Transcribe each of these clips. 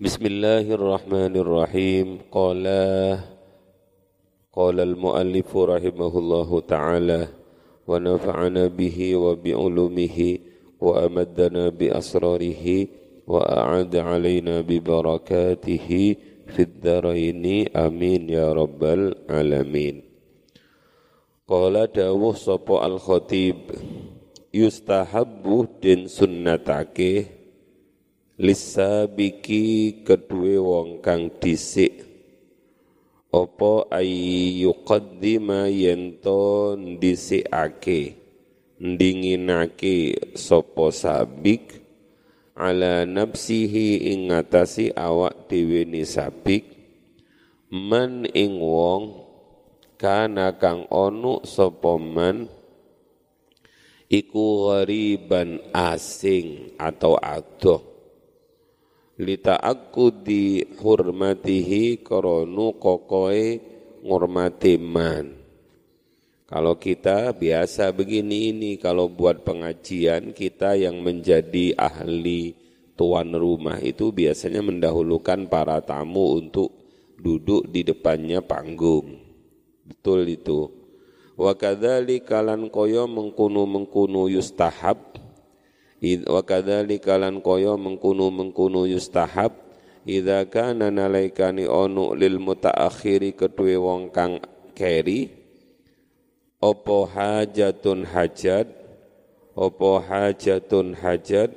بسم الله الرحمن الرحيم قال قال المؤلف رحمه الله تعالى ونفعنا به وبعلومه وأمدنا بأسراره وأعد علينا ببركاته في الدارين آمين يا رب العالمين قال داوه صبو الخطيب يستحب دين سنتake lisabiki kedue wong kang dhisik. Apa ayyuqaddima yento dhisikake ndinginake sapa sabik? Ala nafsihi ing ngatasi awak dhewe ni sabik. Man ing wong kana kang onu sapa man? Iku ghariban asing atau adoh di hurmatihi koronu kokoe ngurmati man. Kalau kita biasa begini ini, kalau buat pengajian kita yang menjadi ahli tuan rumah itu biasanya mendahulukan para tamu untuk duduk di depannya panggung. Betul itu. Wa kalan koyo mengkunu mengkunu yustahab wa kadzalika lan kaya mengkunu mengkunu yustahab. Idza kana nalaikani onu lil mutaakhiri kedue wong kang keri opo hajatun hajat opo hajatun hajat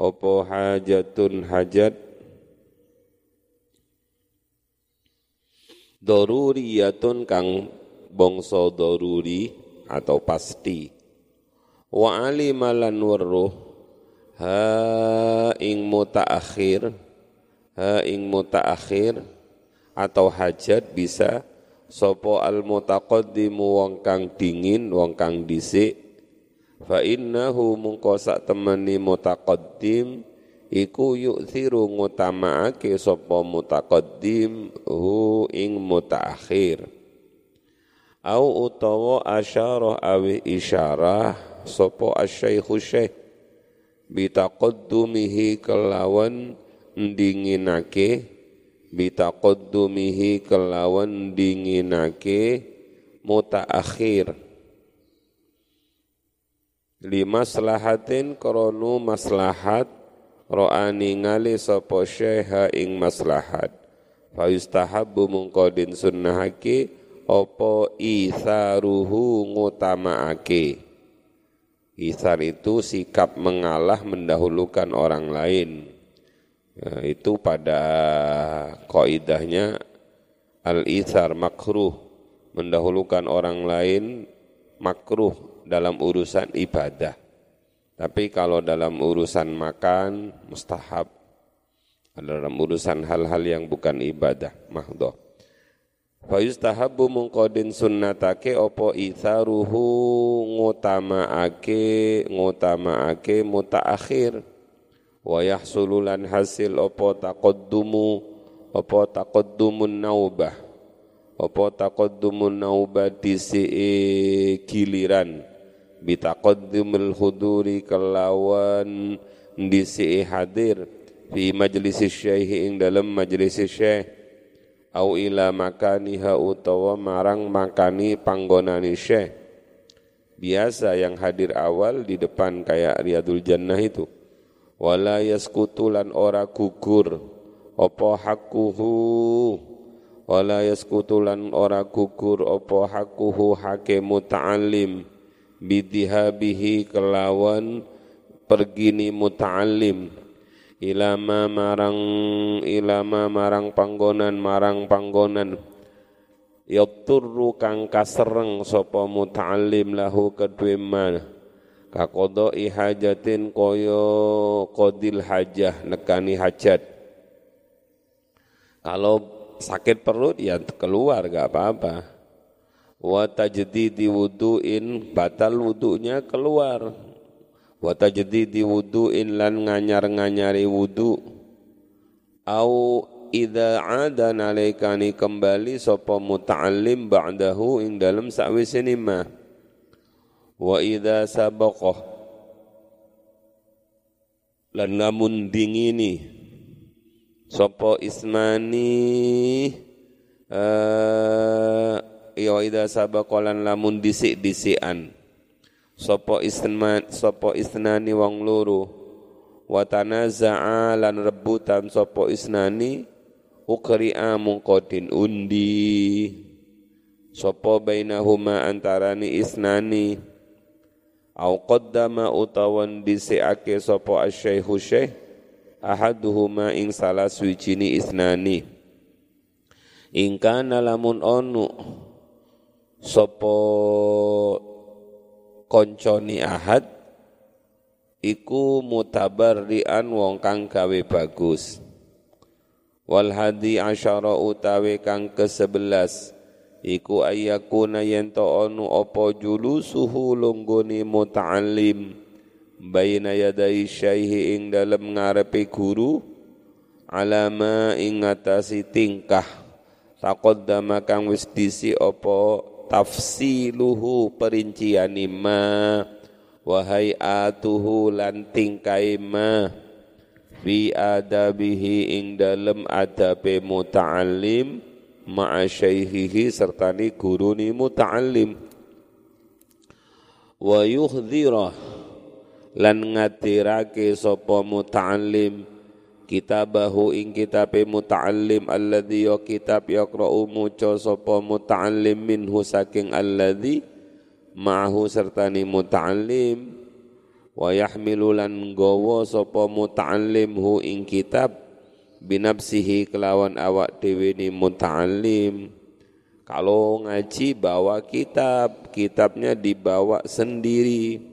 opo hajatun hajat. Doruriyatun kang bongso doruri atau pasti wa alimalan warruh ha ing mutaakhir ha ing mutaakhir atau hajat bisa sopo al mutaqaddimu wong kang dingin wong kang dhisik. Fa innahu mungko sak temeni mutaqaddim iku yu'thiru ngutamaake sapa mutaqaddim hu ing mutaakhir. Au utawa asyarah awi isyarah sopo asyaikhu syekh. Bitaqaddumihi kelawan ndinginake. Bitaqaddumihi kelawan dinginake mutaakhir. Lima selahatin koronu maslahat. Ro'ani ngali sopo syekha ing maslahat. Fa yustahabbu mungkodin sunnahake. Opo itharuhu ngutamaake Isar itu sikap mengalah mendahulukan orang lain. Nah, itu pada koidahnya al-isar makruh mendahulukan orang lain makruh dalam urusan ibadah. Tapi kalau dalam urusan makan mustahab. Dalam urusan hal-hal yang bukan ibadah mahdoh. Fa yustahabbu mungkodin sunnatake opo itharuhu ngutamaake ngutamaake mutaakhir. Wa yahsululan hasil opo taqaddumu opo taqaddumun naubah. Opo taqaddumun naubah disi giliran. Bitaqaddumul huduri kelawan disi hadir fi majlis syekh ing dalam majlis syekh au ila makaniha utawa marang makani panggonani syekh. Biasa yang hadir awal di depan kayak Riyadul Jannah itu. Wala yaskutulan ora gugur. Opo hakuhu? Wala yaskutulan ora gugur. Opo hakuhu? Hake muta'alim bidihabihi kelawan pergini muta'alim ilama marang ilama marang panggonan marang panggonan. Yatturru kang kasereng sapa muta'allim lahu kedue man kakodo ihajatin koyo kodil hajah nekani hajat. Kalau sakit perut ya keluar gak apa-apa. Wa tajdidi wudu'in batal wudunya keluar wa tajdidi wudu'in lan nganyar-nganyari wudu. Au idza ada nalaikani kembali sapa muta'allim ba'dahu ing dalem sakwise ma. Wa idza sabaqah. Lan lamun dingini Sopo ismani uh, ya ida sabaqalan lamun disik-disikan Sopo isman sopo isnani wong loro. Wa tanaza'a lan rebutan sopo isnani. Ukri'a mungkodin undi. Sopo bainahuma antarani isnani. Au qaddama utawan disikake sopo asyaikhu syekh ahaduhuma ing salah suwijini isnani. Ingkana lamun onu. Sopo konconi ahad iku mutabarrian wong kang gawe bagus. Wal hadi asyara utawi kang ke-11 iku ayyakuna yento onu opo julusuhu lungguni muta'allim baina yadai syaihi ing dalam ngarepe guru alama ing ngatasi tingkah. Taqaddama kang wis disi apa tafsiluhu perinciani ma wahai atuhu lan tingkai ma fi adabihi ing dalem adabe muta'allim ma'a syaihihi sertani guruni muta'allim. Wa yuhdhirah lan ngatirake sapa muta'allim kitabahu ing kitabe muta'allim alladhi ya kitab yaqra'u muca sapa muta'allim minhu saking alladhi ma'ahu sertani muta'allim. Wa yahmilu lan gawa sapa muta'allim hu ing kitab binafsihi kelawan awak dhewe ni muta'allim. Kalau ngaji bawa kitab kitabnya dibawa sendiri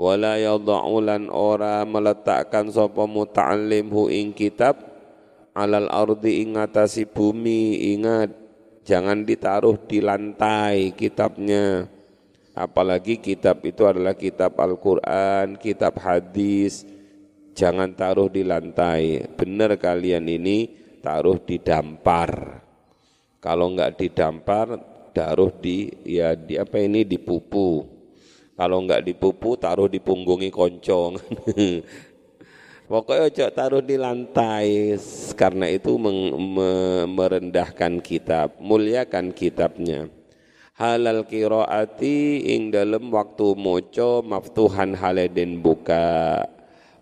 wala yadha'ulan ora meletakkan sapa muta'allim hu ing kitab. Alal ardi ing atasi bumi ingat jangan ditaruh di lantai kitabnya. Apalagi kitab itu adalah kitab Al-Qur'an kitab hadis. Jangan taruh di lantai. Benar kalian ini taruh di dampar. Kalau enggak didampar taruh di ya di apa ini di pupu kalau enggak dipupu taruh di punggungi koncong. Pokoknya ojo taruh di lantai karena itu merendahkan kitab, muliakan kitabnya. Halal kiroati ing dalam waktu moco maftuhan haleden buka.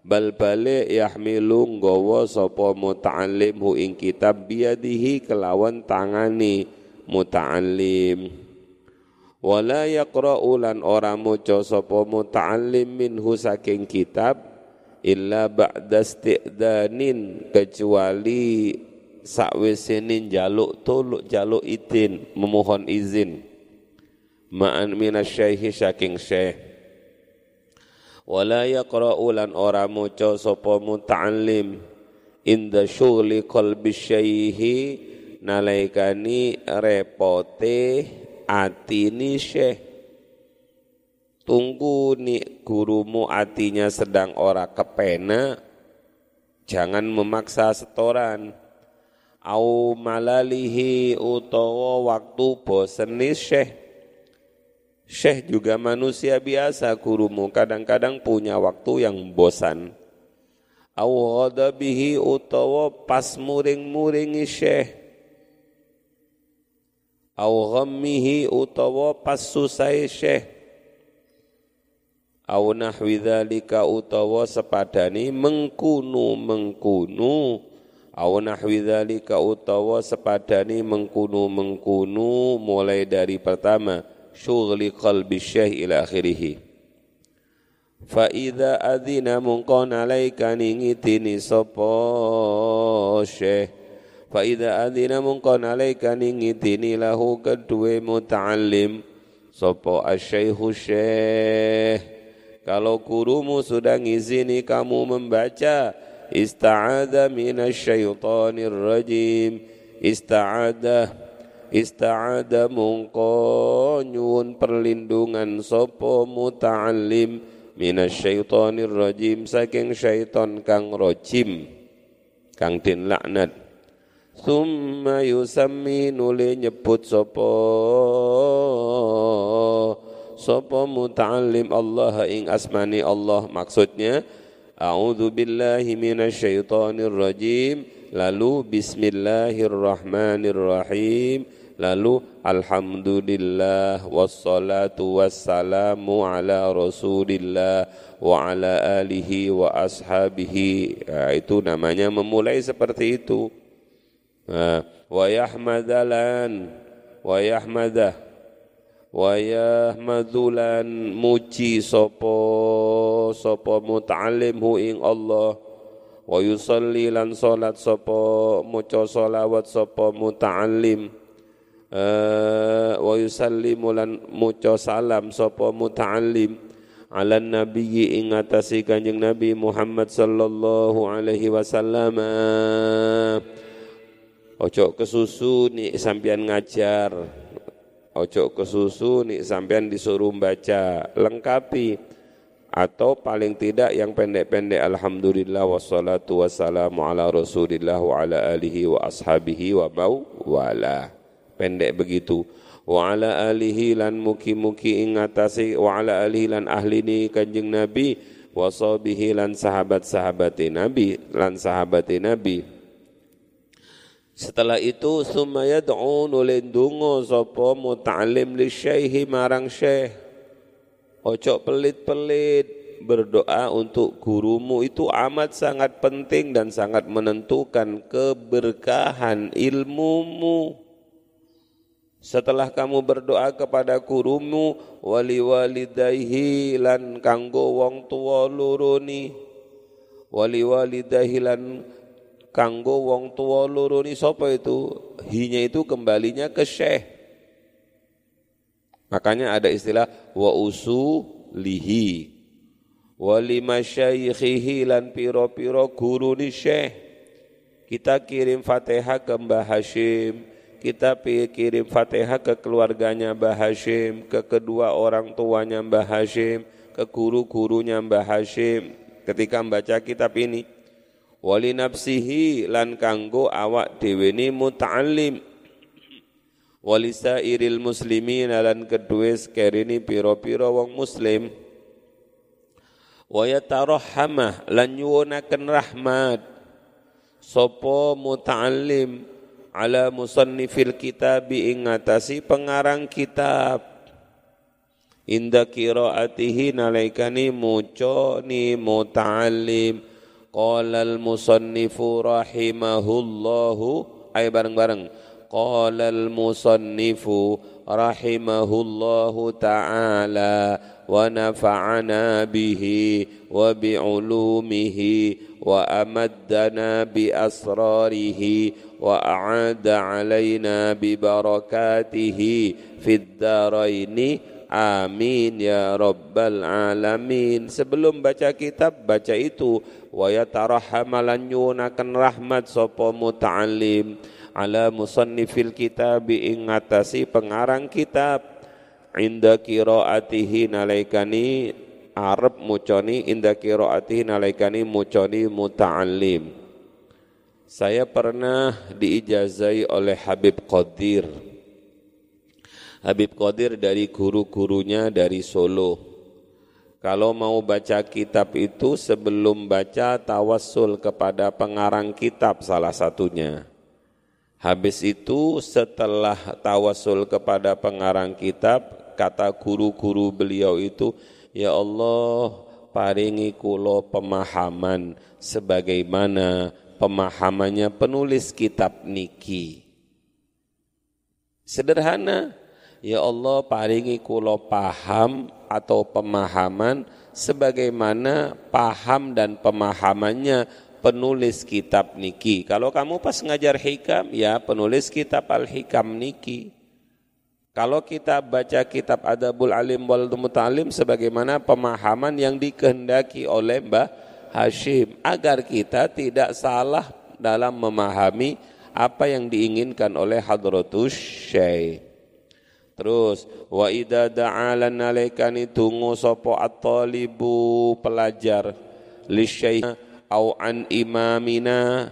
Bal balik yahmilu nggawa sapa muta'allim hu ing kitab biadihi kelawan tangani muta'allim wala yaqra'u lan ora maca sapa muta'allim minhu saking kitab illa ba'da isti'danin kecuali sakwise jaluk tuluk jaluk idin memohon izin. Ma'an minasyaikhi saking syekh. Wala yaqra'u lan ora maca sapa muta'allim inda syughli qalbi syaikhi nalaikani repote atini syekh. Tunggu nih gurumu atinya sedang ora kepena jangan memaksa setoran. Au malalihi utawa waktu bosenis syekh. Syekh juga manusia biasa gurumu kadang-kadang punya waktu yang bosan. Au ghadabihi utawa pas muring-muringi syekh au ghammihi utawa pas susai syekh. Au nahwi dzalika utawa sepadani mengkunu mengkunu. Au nahwi dzalika utawa sepadani mengkunu mengkunu mulai dari pertama syughli qalbi syekh ila akhirih. Fa idza adzina mungkon alaika ningitini sapa syekh fa idza adina mungkon alaika ningitini lahu kedue muta'allim sapa asyaikhu syekh. Kalau gurumu sudah ngizini kamu membaca ista'adha minasyaitonir rajim. Ista'adha ista'adha mungko nyuwun perlindungan sapa muta'allim minasyaitonir rajim saking syaiton kang rajim kang den laknat Thumma yusammi nuli nyebut sopo. Sopo muta'allim Allah ing asmani Allah maksudnya. A'udzu billahi minasyaitonir rajim. Lalu bismillahirrahmanirrahim. Lalu alhamdulillah wassalatu wassalamu ala rasulillah wa ala alihi wa ashabihi. Ya, itu namanya memulai seperti itu. nah, wa yahmadalan wa yahmadah wa yahmadulan muji sopo sopo muta'alim hu ing Allah. Wa yusalli lan salat sopo muco solawat sopo muta'alim uh, wa yusallimu lan muco salam sopo muta'alim ala nabiyyi ing atasi kanjeng Nabi Muhammad sallallahu alaihi wasallam ojo kesusu nih sampean ngajar. Ojo kesusu nih sampean disuruh baca. Lengkapi. Atau paling tidak yang pendek-pendek alhamdulillah wassalatu wassalamu ala rasulillah wa ala alihi wa ashabihi wa bau wala pendek begitu. Wa ala alihi lan muki-muki ingatasi wa ala alihi lan ahli ni kanjeng Nabi wa sahbihi lan sahabat-sahabat Nabi lan sahabat Nabi setelah itu summa nulen donga sapa muta'allim li syaihi marang syekh. Ojo pelit-pelit berdoa untuk gurumu. Itu amat sangat penting dan sangat menentukan keberkahan ilmumu. Setelah kamu berdoa kepada gurumu wali walidaihi lan kanggo wong tua luruni wali walidaihi lan kanggo wong tua luruni sapa itu? Hinya itu kembalinya ke syekh. Makanya ada istilah wa usulihi. Wali masyayikhihi lan piro-piro guru ni syekh. Kita kirim fatihah ke Mbah Hashim. Kita kirim Fatihah ke keluarganya Mbah Hashim, ke kedua orang tuanya Mbah Hashim, ke guru-gurunya Mbah Hashim. Ketika membaca kitab ini. Wali nafsihi lan kanggo awak dhewe ni muta'allim. Wali sairil muslimin lan kedua sekerini piro-piro wong muslim. Wa yatarahhamah lan nyuwunaken rahmat. Sopo muta'allim ala musannifil kitab ingatasi pengarang kitab inda qiraatihi nalaikani muco ni muta'allim Qala al-musannifu rahimahullahu Ayo bareng-bareng Qala al-musannifu rahimahullahu ta'ala Wa nafa'ana bihi wa bi'ulumihi Wa amaddana bi asrarihi Wa a'ada alaina bi barakatihi Fid daraini Amin ya Rabbal Alamin. Sebelum baca kitab, baca itu wa yatarahamalan yunakan rahmat sapa muta'allim ala musannifil kitab ing ngatasi pengarang kitab inda qiraatihi nalaikani arab muconi inda qiraatihi nalaikani muconi muta'allim saya pernah diijazai oleh Habib Qadir. Habib Qadir dari guru-gurunya dari Solo. Kalau mau baca kitab itu sebelum baca tawassul kepada pengarang kitab salah satunya. Habis itu setelah tawassul kepada pengarang kitab, kata guru-guru beliau itu, Ya Allah, paringi kulo pemahaman sebagaimana pemahamannya penulis kitab niki. Sederhana, ya Allah paringi kulo paham atau pemahaman sebagaimana paham dan pemahamannya penulis kitab niki. Kalau kamu pas ngajar hikam, ya penulis kitab al-hikam niki. Kalau kita baca kitab Adabul Alim wal Mutalim sebagaimana pemahaman yang dikehendaki oleh Mbah Hashim agar kita tidak salah dalam memahami apa yang diinginkan oleh hadratus syekh. Terus wa idza da'alan alaikani tungu sapa at-talibu pelajar li syekh au an imamina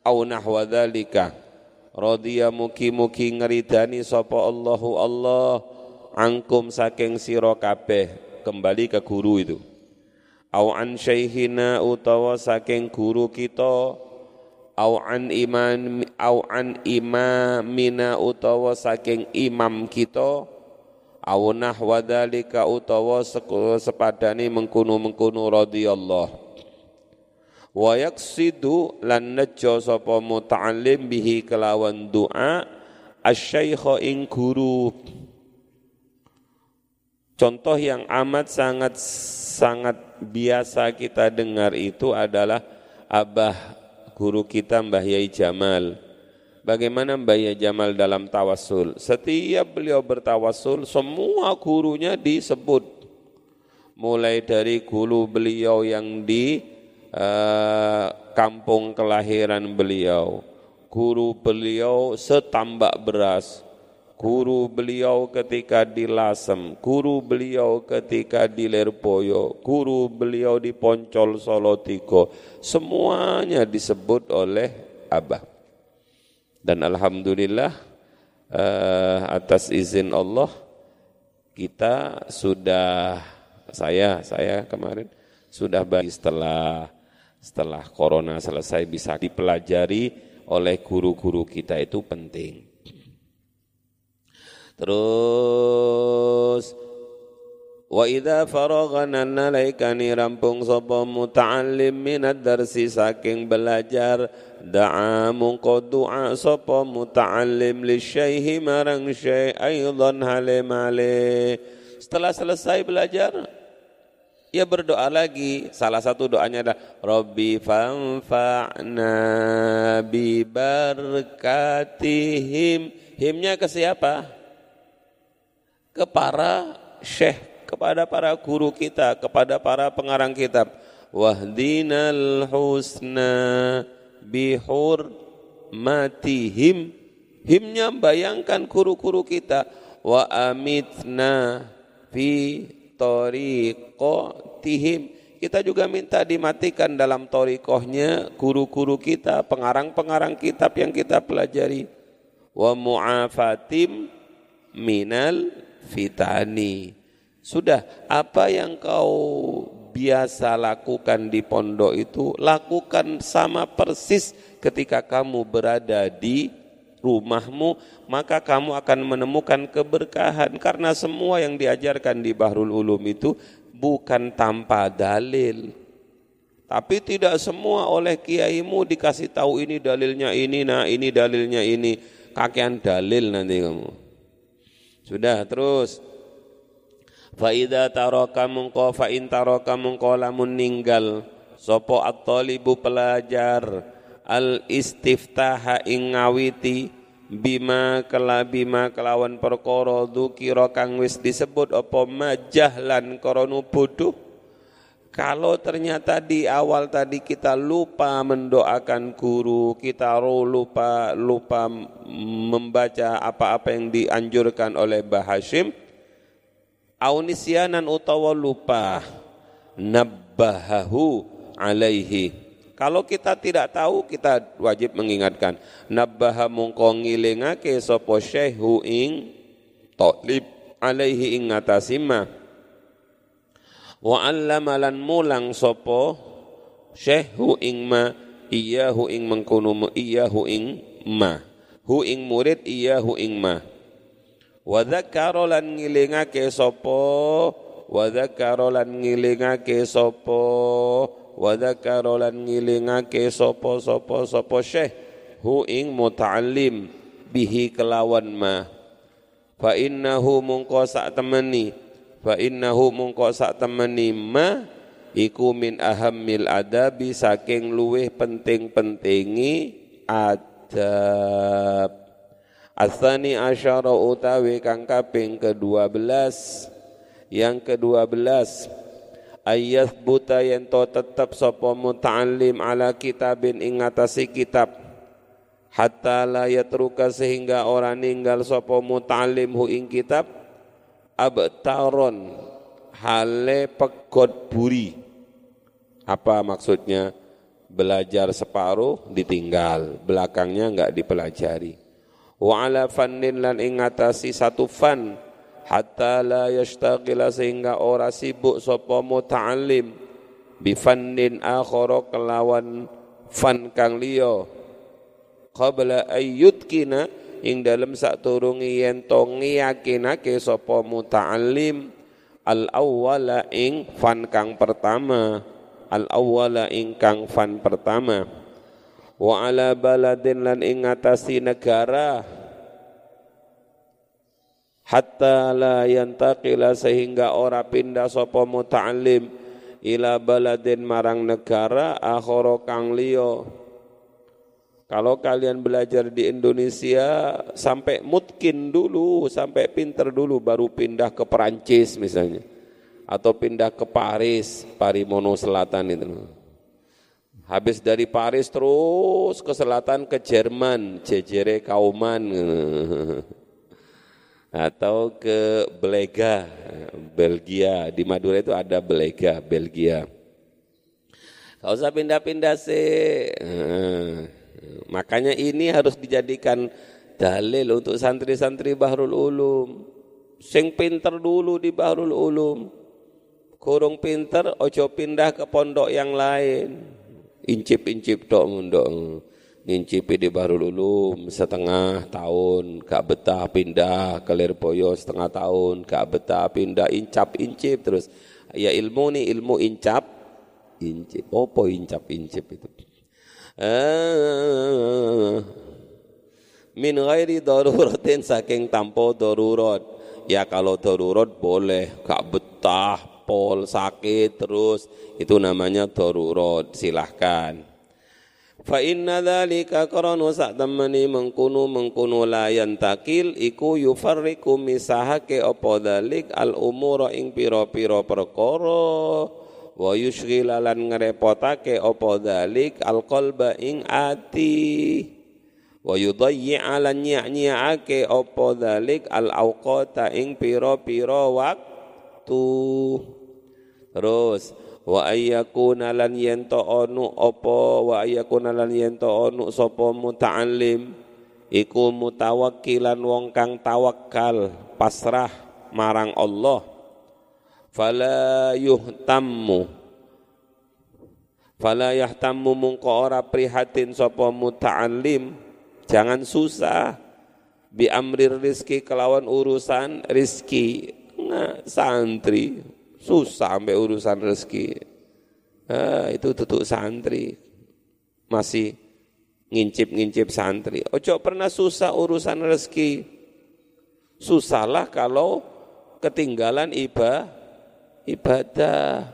au nahwa dzalika radhiya muki-muki ngeridani sapa Allahu Allah angkum saking sira kabeh kembali ke guru itu. Au an syaikhina utawa saking guru kita au an iman au an imamina utawa saking imam kita. Au nahwa dzalika utawa sepadane mengkono-mengkono radhiyallahu wa yaksidu lan najja sapa muta'allim bihi kelawan doa asyaikha ing guru. Contoh yang amat sangat sangat biasa kita dengar itu adalah abah guru kita Mbah Yai Jamal Bagaimana Mbah Yai Jamal dalam tawasul? Setiap beliau bertawasul, semua gurunya disebut. Mulai dari guru beliau yang di uh, kampung kelahiran beliau. Guru beliau setambak beras. Guru beliau ketika di Lasem, guru beliau ketika di Lerpoyo, guru beliau di Poncol Solo Tigo, semuanya disebut oleh Abah. Dan Alhamdulillah uh, atas izin Allah kita sudah saya saya kemarin sudah bagi setelah setelah corona selesai bisa dipelajari oleh guru-guru kita itu penting. Terus Wa idza faraghana nalaikani rampung sapa muta'allim minad darsi saking belajar da'a mungko du'a sapa muta'allim li syaihi marang aidan setelah selesai belajar ia berdoa lagi. Salah satu doanya adalah Rabbi fanfa'na bi barkatihim. Himnya ke siapa? Ke para syekh, kepada para guru kita, kepada para pengarang kitab. Wahdinal husna bihur matihim. Himnya bayangkan guru-guru kita. Wa amitna fi tariqatihim kita juga minta dimatikan dalam torikohnya guru-guru kita, pengarang-pengarang kitab yang kita pelajari. Wa mu'afatim minal fitani. Sudah, apa yang kau biasa lakukan di pondok itu, lakukan sama persis ketika kamu berada di rumahmu, maka kamu akan menemukan keberkahan karena semua yang diajarkan di Bahrul Ulum itu bukan tanpa dalil. Tapi tidak semua oleh kiaimu dikasih tahu ini dalilnya ini, nah ini dalilnya ini. Kakean dalil nanti kamu. Sudah terus. Faida taroka mungko fa in taroka mungko lamun ninggal. Sopo at-talibu pelajar. Al istiftaha ing ngawiti. Bima kela bima kelawan perkara dzukira kang wis disebut apa majahlan krana bodoh kalau ternyata di awal tadi kita lupa mendoakan guru, kita lupa lupa membaca apa-apa yang dianjurkan oleh Mbah Hashim, aunisyanan utawa lupa nabbahahu alaihi kalau kita tidak tahu, kita wajib mengingatkan. Nabbaha mungko ngilingake sapa syekhu ing talib alaihi ing. Wa allama lan mulang sapa syekhu ing ma iyahu ing mengkono iyahu ing ma. Hu ing murid iyahu ing ma. Wa dzakara lan ngilingake sapa wa dzakara lan ngilingake sapa wa dzakara lan ngilingake sapa sapa sapa syekh hu ing muta'allim bihi kelawan ma fa innahu mungko sak temeni fa innahu mungko sak temeni ma iku min ahammil adabi saking luweh penting-pentingi adab. Asani asyara utawi kang kaping ke-12 yang ke-12 ayat buta yang to tetap sapa muta'allim ala kitabin ingatasi kitab. Hatta la yatruka sehingga orang ninggal sapa muta'allim hu ing kitab abtaron hale pegot buri. Apa maksudnya? Belajar separuh ditinggal. Belakangnya enggak dipelajari. Wa ala fannin lan ingatasi satu fan. Hatta la yashtagila sehingga ora sibuk sapa muta'allim. Bi fannin akhara kelawan fan kang liya. Qabla ayyudkina ing dalam sak turungi yen to ngiyakinake sapa muta'allim al awwala ing fan kang pertama al awwala kang fan pertama. Wa ala baladin lan ing ngatasi negara hatta la yantaqila sehingga ora pindah sapa muta'allim ila baladin marang negara akhara kang liya kalau kalian belajar di Indonesia sampai mungkin dulu, sampai pinter dulu baru pindah ke Perancis misalnya. Atau pindah ke Paris, Parimono Selatan itu. Habis dari Paris terus ke selatan ke Jerman, Jejere Kauman. Atau ke Belega, Belgia. Di Madura itu ada Belega, Belgia. Gak usah pindah-pindah sih. Makanya ini harus dijadikan dalil untuk santri-santri Bahrul Ulum. Sing pinter dulu di Bahrul Ulum. Kurung pinter, ojo pindah ke pondok yang lain. Incip-incip tok mundok. Ngincipi di Bahrul Ulum setengah tahun, gak betah pindah ke Lirboyo setengah tahun, gak betah pindah incap-incip terus. Ya ilmu nih ilmu incap, incip. Opo incap-incip itu? Ah. min ghairi daruratin saking tanpa darurat. Ya kalau darurat boleh gak betah pol sakit terus. Itu namanya darurat silahkan. Fa inna dzalika qaranu sa'tamani mengkunu mengkunu la yantakil iku yufarriqu misahake apa dzalik al umura ing pira-pira perkara wa yushghilalan ngerepotake apa dalik alqalba ing ati. Wa yudayyi'alan nyak-nyakake apa dalik al awqata ing pira-pira waktu. Terus wa ayyakuna lan yento onu apa wa ayyakuna lan yento onu sapa muta'allim. Iku mutawakkilan wong kang tawakal pasrah marang Allah fala yuhtammu. Fala yahtammu mungko ora prihatin sapa muta'allim. Jangan susah. Bi amrir rizki kelawan urusan rizki. Nah, santri. Susah sampai urusan rezeki ah, itu tutup santri. Masih ngincip-ngincip santri. Ojo pernah susah urusan rezeki susahlah kalau ketinggalan ibadah ibadah.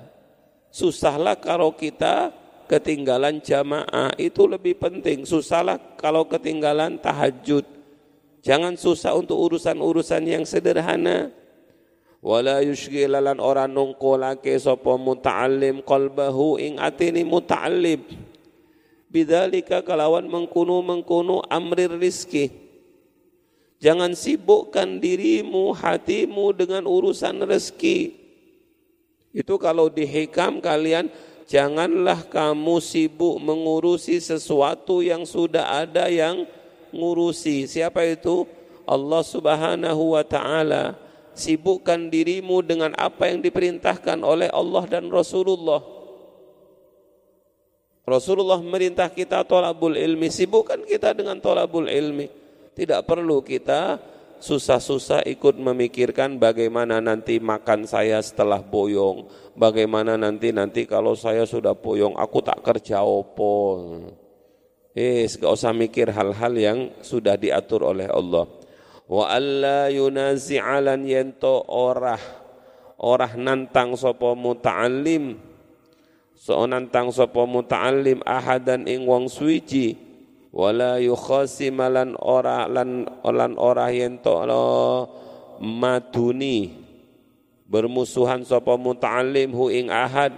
Susahlah kalau kita ketinggalan jamaah, itu lebih penting. Susahlah kalau ketinggalan tahajud. Jangan susah untuk urusan-urusan yang sederhana. Wala yushgilalan orang nungkolake sopo muta'allim qalbahu ing atini muta'allim. Bidalika kalawan mengkunu mengkunu amrir rizki. Jangan sibukkan dirimu, hatimu dengan urusan rezeki itu kalau di hikam kalian janganlah kamu sibuk mengurusi sesuatu yang sudah ada yang ngurusi. Siapa itu? Allah Subhanahu wa taala. Sibukkan dirimu dengan apa yang diperintahkan oleh Allah dan Rasulullah. Rasulullah merintah kita tolabul ilmi, sibukkan kita dengan tolabul ilmi. Tidak perlu kita susah-susah ikut memikirkan bagaimana nanti makan saya setelah boyong, bagaimana nanti nanti kalau saya sudah boyong aku tak kerja opo. Eh, gak usah mikir hal-hal yang sudah diatur oleh Allah. Wa alla yunazi'alan yento orah orah nantang sopo muta'allim so nantang sopo muta'allim ahadan ing wong suici wala yukhasimalan ora lan lan ora yen to maduni. Bermusuhan sapa muta'allim hu ing ahad.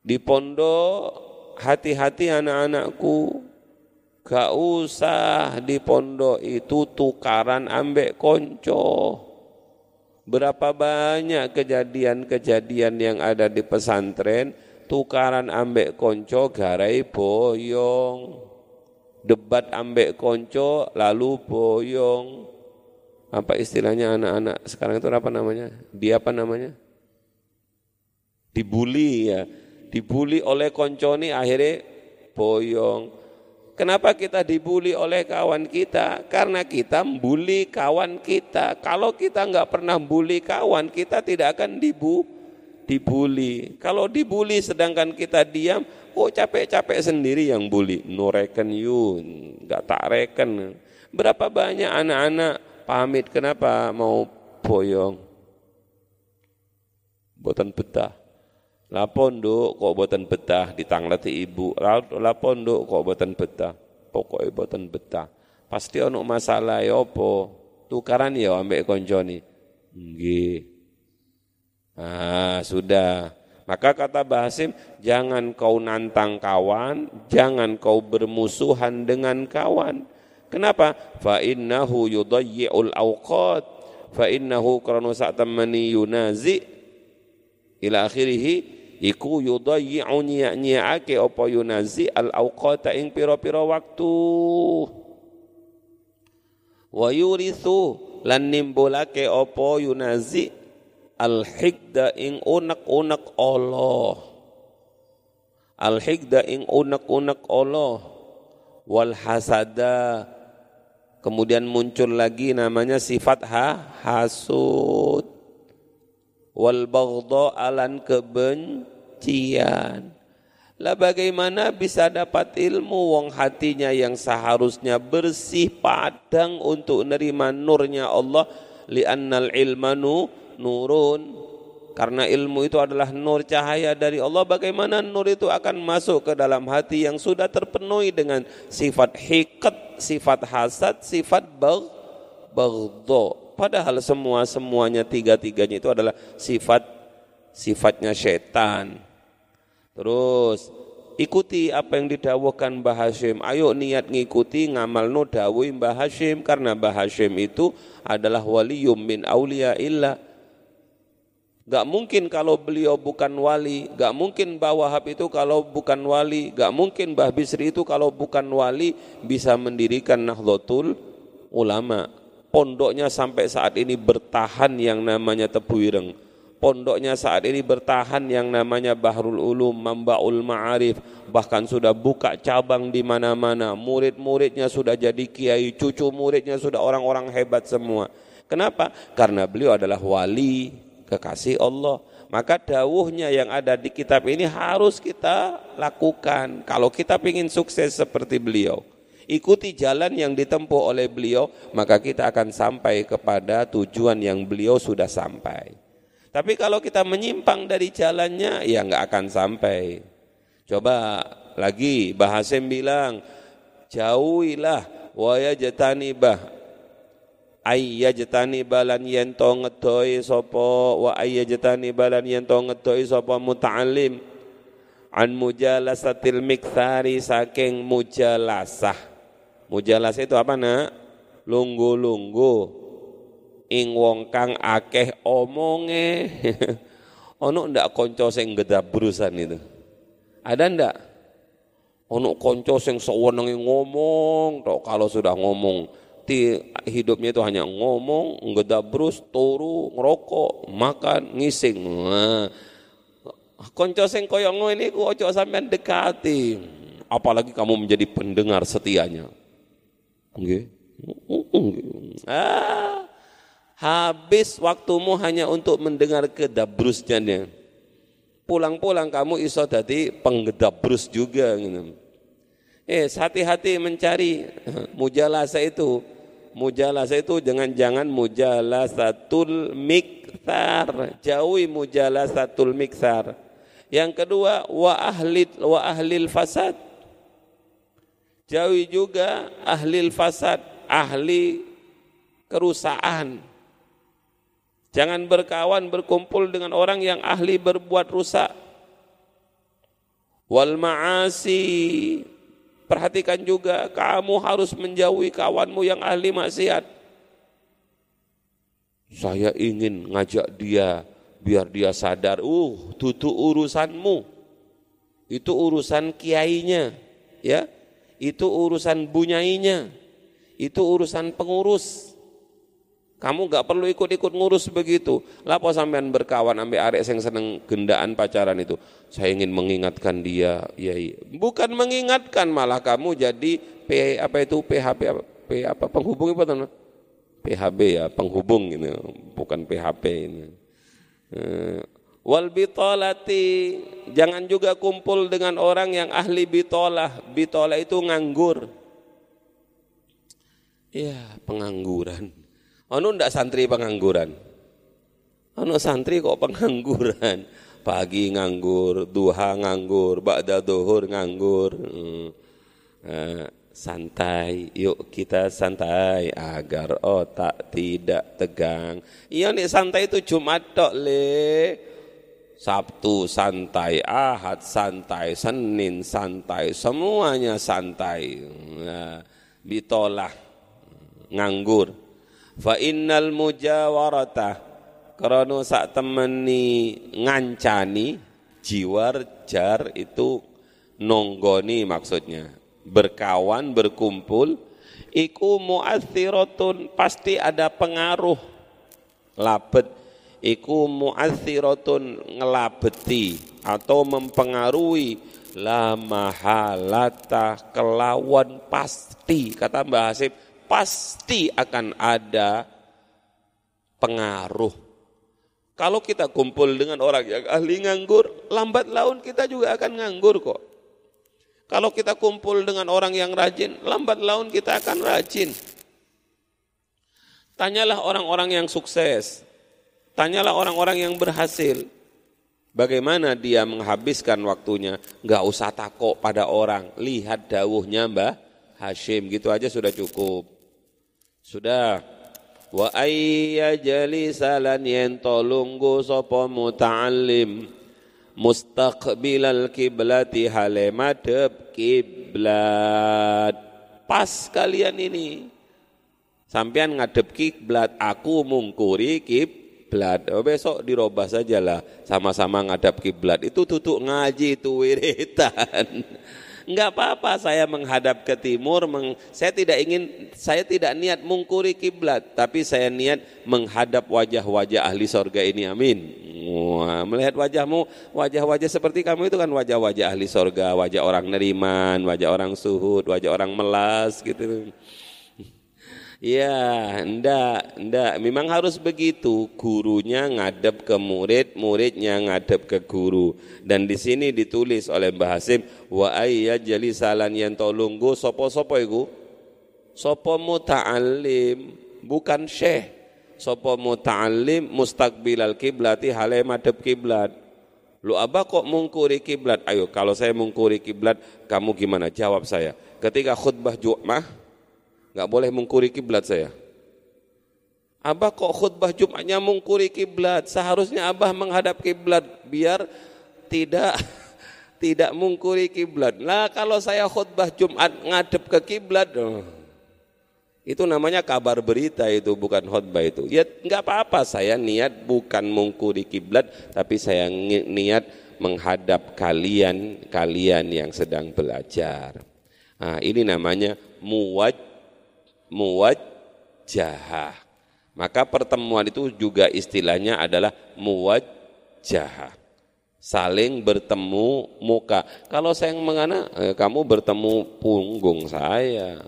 Di pondok hati-hati anak-anakku. Gak usah di pondok itu tukaran ambek konco. Berapa banyak kejadian-kejadian yang ada di pesantren tukaran ambek konco garai boyong debat ambek konco lalu boyong apa istilahnya anak-anak sekarang itu apa namanya dia apa namanya dibully ya dibully oleh konco ini akhirnya boyong Kenapa kita dibully oleh kawan kita? Karena kita membuli kawan kita. Kalau kita nggak pernah bully kawan, kita tidak akan dibu dibully. Kalau dibully sedangkan kita diam, oh capek-capek sendiri yang bully. No reckon you, nggak tak reckon. Berapa banyak anak-anak pamit kenapa mau boyong? Buatan betah. Lapon duk kok buatan betah ditanglati ibu. Lapon duk kok buatan betah. Pokoknya buatan betah. Pasti ono masalah ya apa? Tukaran ya ambek konjoni. Nggih. Ah, sudah. Maka kata Bahasim, jangan kau nantang kawan, jangan kau bermusuhan dengan kawan. Kenapa? Fa innahu yudayyi'ul awqat. Fa innahu karena saat yunazi ila akhirih iku yudayyi'u nyi'ake apa yunazi al awqata ing pira-pira waktu wa yurithu lan nimbulake apa yunazi al hikda ing unek-unek Allah. Al hikda ing unek-unek Allah. Wal hasada kemudian muncul lagi namanya sifat ha hasud. Wal baghdha alan kebencian. Lah bagaimana bisa dapat ilmu? Wong hatinya yang seharusnya bersih padang untuk menerima nurnya Allah. Li'annal ilmanu nurun karena ilmu itu adalah nur cahaya dari Allah bagaimana nur itu akan masuk ke dalam hati yang sudah terpenuhi dengan sifat hikat, sifat hasad, sifat bagh, baghdha Padahal semua semuanya tiga tiganya itu adalah sifat sifatnya setan. Terus ikuti apa yang didawuhkan Mbah Hashim. Ayo niat ngikuti ngamal no dawuh Mbah Hashim karena Mbah Hashim itu adalah waliyum min aulia illa. Gak mungkin kalau beliau bukan wali, gak mungkin Mbah Wahab itu kalau bukan wali, gak mungkin Mbah Bisri itu kalau bukan wali bisa mendirikan Nahdlatul Ulama pondoknya sampai saat ini bertahan yang namanya Tebu Ireng. Pondoknya saat ini bertahan yang namanya Bahrul Ulum, Mambaul Ma'arif, bahkan sudah buka cabang di mana-mana. Murid-muridnya sudah jadi kiai, cucu muridnya sudah orang-orang hebat semua. Kenapa? Karena beliau adalah wali kekasih Allah. Maka dawuhnya yang ada di kitab ini harus kita lakukan. Kalau kita ingin sukses seperti beliau ikuti jalan yang ditempuh oleh beliau, maka kita akan sampai kepada tujuan yang beliau sudah sampai. Tapi kalau kita menyimpang dari jalannya, ya nggak akan sampai. Coba lagi Bahasim bilang, jauhilah waya jetani bah ayya jetani balan yento ngedoi sopo wa ayya jetani balan yento ngedoi sopo muta'alim an mujalasatil mikthari saking mujalasah Mujalas itu apa nak? Lunggu-lunggu. Ing wong kang akeh omonge. ono ndak konco sing gedabrusan itu? Ada ndak? Ono konco sing sewenenge ngomong, tok kalau sudah ngomong ti hidupnya itu hanya ngomong, ngedabrus, turu, ngerokok, makan, ngising. Nah, konco sing koyo ngene iku aja sampean dekati. Apalagi kamu menjadi pendengar setianya. Nggih. Ah, habis waktumu hanya untuk mendengar kedabrusnya. Pulang-pulang kamu iso dadi penggedabrus juga gitu. Eh, hati-hati mencari mujalasa itu. Mujalasa itu jangan jangan mujalasatul miktar. Jauhi mujalasatul miktar. Yang kedua wa ahli wa ahlil fasad Jauhi juga ahli fasad, ahli kerusakan. Jangan berkawan berkumpul dengan orang yang ahli berbuat rusak. Wal ma'asi. Perhatikan juga kamu harus menjauhi kawanmu yang ahli maksiat. Saya ingin ngajak dia biar dia sadar, uh, tutu urusanmu. Itu urusan kiainya, ya itu urusan bunyainya, itu urusan pengurus. Kamu gak perlu ikut-ikut ngurus begitu. Lapo sampean berkawan ambil arek yang seneng gendaan pacaran itu. Saya ingin mengingatkan dia. Ya, iya. Bukan mengingatkan malah kamu jadi P apa itu PHP apa, P apa penghubung apa tuh? PHB ya, penghubung ini, bukan PHP ini. Wal bitolati jangan juga kumpul dengan orang yang ahli bitolah. Bitolah itu nganggur. Ya, pengangguran Ono ndak santri pengangguran? Ono santri kok pengangguran? Pagi nganggur, duha nganggur, ba'da duhur nganggur. Hmm. Eh, santai, yuk kita santai agar otak tidak tegang. Iya nih santai itu Jumat tok le. Sabtu santai, Ahad santai, Senin santai, semuanya santai. Nah, bitolah nganggur fa innal mujawarata krana sak temeni ngancani jiwar jar itu nonggoni maksudnya. Berkawan berkumpul iku mu'athiratun pasti ada pengaruh. Labet iku mu'athiratun ngelabeti atau mempengaruhi. La mahalata kelawan pasti kata Mbah Hasib pasti akan ada pengaruh. Kalau kita kumpul dengan orang yang ahli nganggur, lambat laun kita juga akan nganggur kok. Kalau kita kumpul dengan orang yang rajin, lambat laun kita akan rajin. Tanyalah orang-orang yang sukses. Tanyalah orang-orang yang berhasil. Bagaimana dia menghabiskan waktunya. Gak usah takut pada orang. Lihat dawuhnya Mbah Hashim. Gitu aja sudah cukup. Sudah. Wa ayya jalisalan yen tolunggu sapa muta'allim mustaqbilal kiblati hale madhep kiblat. Pas kalian ini. Sampean ngadep kiblat, aku mungkuri kiblat. Oh, besok dirobah sajalah sama-sama ngadap kiblat. Itu tutup ngaji itu wiritan. Enggak apa-apa saya menghadap ke timur, meng, saya tidak ingin, saya tidak niat mengkuri kiblat, tapi saya niat menghadap wajah-wajah ahli sorga ini, amin. Wah, melihat wajahmu, wajah-wajah seperti kamu itu kan wajah-wajah ahli sorga, wajah orang neriman, wajah orang suhud, wajah orang melas gitu. Ya, ndak, ndak. Memang harus begitu. Gurunya ngadep ke murid, muridnya ngadep ke guru. Dan di sini ditulis oleh Mbah Hasim, wa ayya jalisalan yang tolunggu sopo-sopo iku? Sopo muta'alim, bukan syekh. Sopo muta'alim mustaqbilal kiblati hale madep kiblat. Lu abah kok mungkuri kiblat? Ayo, kalau saya mungkuri kiblat, kamu gimana? Jawab saya. Ketika khutbah Jumat, nggak boleh mengkuri kiblat saya. Abah kok khutbah Jumatnya mengkuri kiblat, seharusnya Abah menghadap kiblat biar tidak tidak mengkuri kiblat. Lah kalau saya khutbah Jumat ngadep ke kiblat, oh, itu namanya kabar berita itu bukan khutbah itu. Ya nggak apa-apa saya niat bukan mengkuri kiblat, tapi saya niat menghadap kalian kalian yang sedang belajar. Nah, ini namanya muwaj muwajjahah. Maka pertemuan itu juga istilahnya adalah muwajjahah. Saling bertemu muka. Kalau saya mengana, eh, kamu bertemu punggung saya.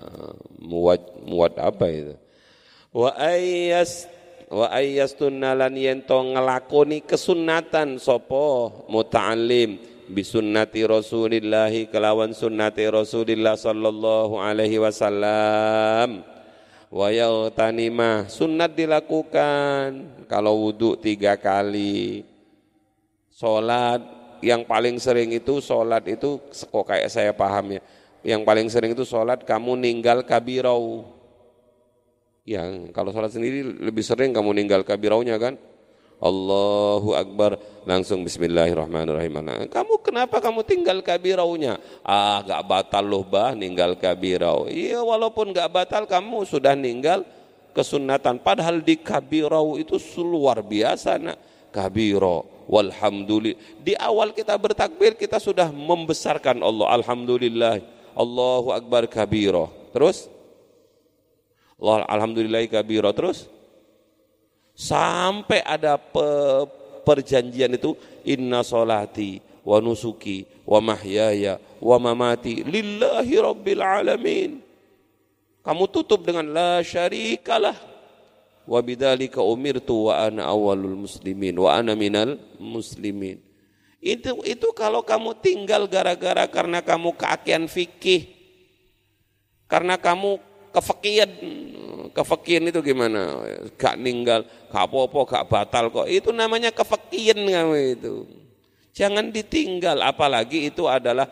Muwaj, muwad apa itu? Wa ayyas wa ayyastunna lan yento ngelakoni kesunatan sopo muta'allim bisunnati Rasulillahi kelawan sunnati Rasulillah sallallahu alaihi wasallam wa tanimah sunnat dilakukan. Kalau wudhu tiga kali. Sholat yang paling sering itu sholat itu kok kayak saya paham ya. Yang paling sering itu sholat kamu ninggal kabirau. Yang kalau sholat sendiri lebih sering kamu ninggal kabiraunya kan Allahu Akbar langsung Bismillahirrahmanirrahim. Kamu kenapa kamu tinggal kabiraunya? Ah, gak batal loh bah ninggal kabirau. Iya, walaupun gak batal kamu sudah ninggal kesunatan. Padahal di kabirau itu luar biasa nak. Kabiro, walhamdulillah. Di awal kita bertakbir kita sudah membesarkan Allah. Alhamdulillah. Allahu Akbar kabiro. Terus? Allah alhamdulillah kabiro. Terus? Sampai ada pe perjanjian itu inna solati wa nusuki wa mahyaya wa mamati lillahi rabbil alamin. Kamu tutup dengan la syarikalah wa bidzalika umirtu wa ana awalul muslimin wa ana minal muslimin. Itu itu kalau kamu tinggal gara-gara karena kamu keakian fikih. Karena kamu kefakian. Kefakian itu gimana? Gak ninggal gak apa-apa gak batal kok. Itu namanya kefakian kamu itu. Jangan ditinggal apalagi itu adalah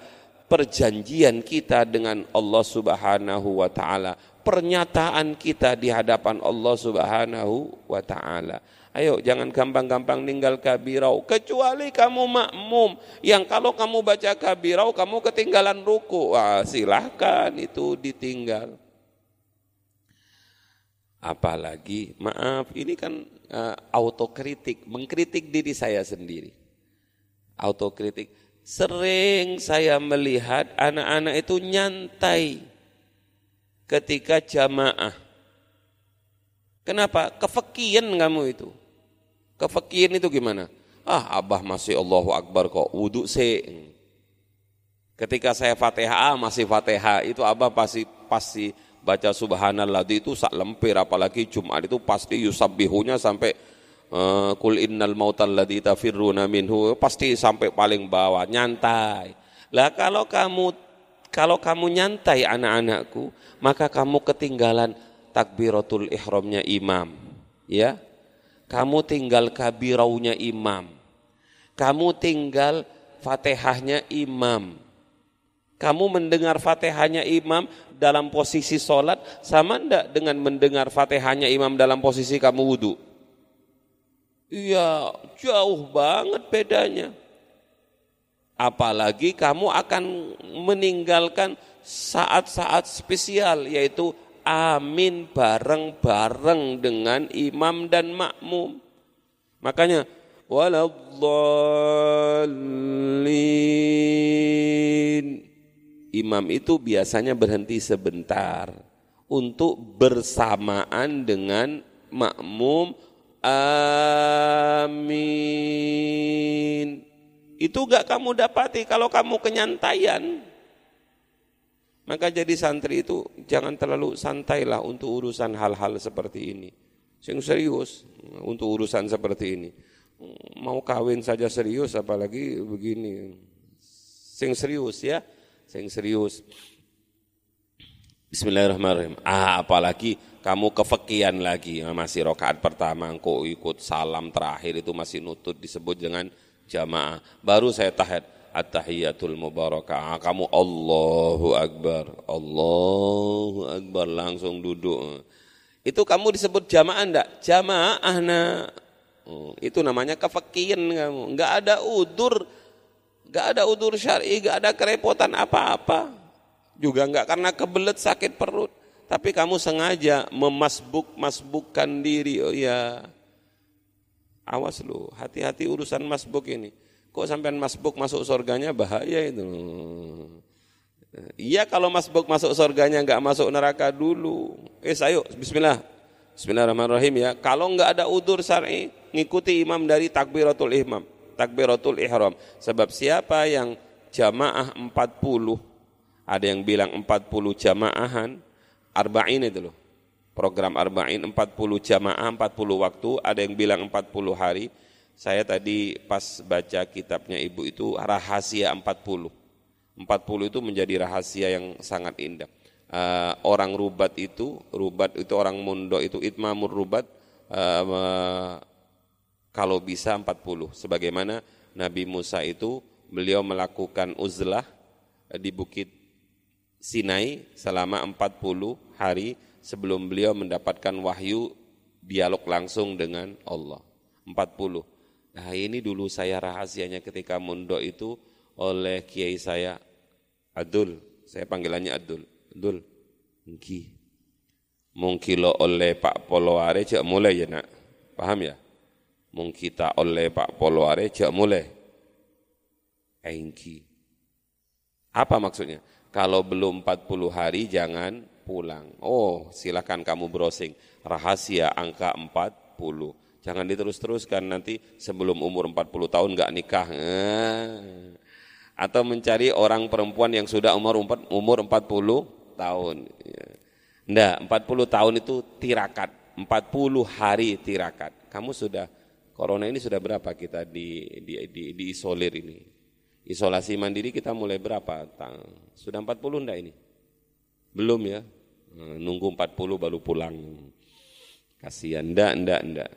perjanjian kita dengan Allah Subhanahu wa taala. Pernyataan kita di hadapan Allah Subhanahu wa taala. Ayo jangan gampang-gampang ninggal kabirau kecuali kamu makmum yang kalau kamu baca kabirau kamu ketinggalan ruku. Wah, silahkan itu ditinggal. Apalagi maaf ini kan uh, autokritik, mengkritik diri saya sendiri. Autokritik. Sering saya melihat anak-anak itu nyantai ketika jamaah. Kenapa? Kefekian kamu itu. Kefakiran itu gimana? Ah, abah masih Allahu Akbar kok, wudhu se. Ketika saya fatihah, ah, masih fatihah, itu abah pasti pasti baca subhanallah itu sak lempir, apalagi Jumat itu pasti yusabbihunya sampai kul innal mautal ladzi tafirruna minhu pasti sampai paling bawah nyantai. Lah kalau kamu kalau kamu nyantai anak-anakku, maka kamu ketinggalan takbiratul ihramnya imam. Ya, kamu tinggal kabiraunya imam. Kamu tinggal fatihahnya imam. Kamu mendengar fatihahnya imam dalam posisi sholat sama enggak dengan mendengar fatihahnya imam dalam posisi kamu wudhu? Iya, jauh banget bedanya. Apalagi kamu akan meninggalkan saat-saat spesial yaitu amin bareng-bareng dengan imam dan makmum. Makanya waladhdallin. Imam itu biasanya berhenti sebentar untuk bersamaan dengan makmum amin. Itu gak kamu dapati kalau kamu kenyantaian. Maka jadi santri itu jangan terlalu santailah untuk urusan hal-hal seperti ini. Sing serius untuk urusan seperti ini. Mau kawin saja serius apalagi begini. Sing serius ya, sing serius. Bismillahirrahmanirrahim. Ah, apalagi kamu kefekian lagi masih rokaat pertama kok ikut salam terakhir itu masih nutut disebut dengan jamaah. Baru saya tahad at-tahiyatul mubarakah. Kamu Allahu Akbar, Allahu Akbar langsung duduk. Itu kamu disebut jamaah enggak? Jamaah nak. Oh, itu namanya kefakian kamu. Enggak ada udur, enggak ada udur syar'i, enggak ada kerepotan apa-apa. Juga enggak karena kebelet sakit perut. Tapi kamu sengaja memasbuk-masbukkan diri. Oh ya, awas lu, hati-hati urusan masbuk ini Kok sampai masbuk masuk surganya bahaya itu. Iya kalau masbuk masuk surganya nggak masuk neraka dulu. Eh ayo bismillah. Bismillahirrahmanirrahim ya. Kalau nggak ada udur syar'i, ngikuti imam dari takbiratul ihram, takbiratul ihram. Sebab siapa yang jamaah 40, ada yang bilang 40 jamaahan, arba'in itu loh. Program arba'in 40 jamaah, 40 waktu, ada yang bilang 40 hari saya tadi pas baca kitabnya ibu itu rahasia 40. 40 itu menjadi rahasia yang sangat indah. Uh, orang rubat itu, rubat itu orang mundo itu itmamur rubat uh, kalau bisa 40. Sebagaimana Nabi Musa itu beliau melakukan uzlah di bukit Sinai selama 40 hari sebelum beliau mendapatkan wahyu dialog langsung dengan Allah. 40. Nah ini dulu saya rahasianya ketika mondok itu oleh kiai saya Adul, saya panggilannya Adul. Adul, Mungkin. Mungkin lo oleh Pak Poloare cek mulai ya nak, paham ya? Mungkin kita oleh Pak Poloare cek mulai. Engki. Apa maksudnya? Kalau belum 40 hari jangan pulang. Oh, silakan kamu browsing. Rahasia angka 40 Jangan diterus-teruskan nanti sebelum umur 40 tahun nggak nikah. Atau mencari orang perempuan yang sudah umur umur 40 tahun. Enggak, 40 tahun itu tirakat. 40 hari tirakat. Kamu sudah corona ini sudah berapa kita di di di, di isolir ini? Isolasi mandiri kita mulai berapa? Sudah 40 enggak ini? Belum ya? Nunggu 40 baru pulang. Kasihan, enggak, enggak, enggak.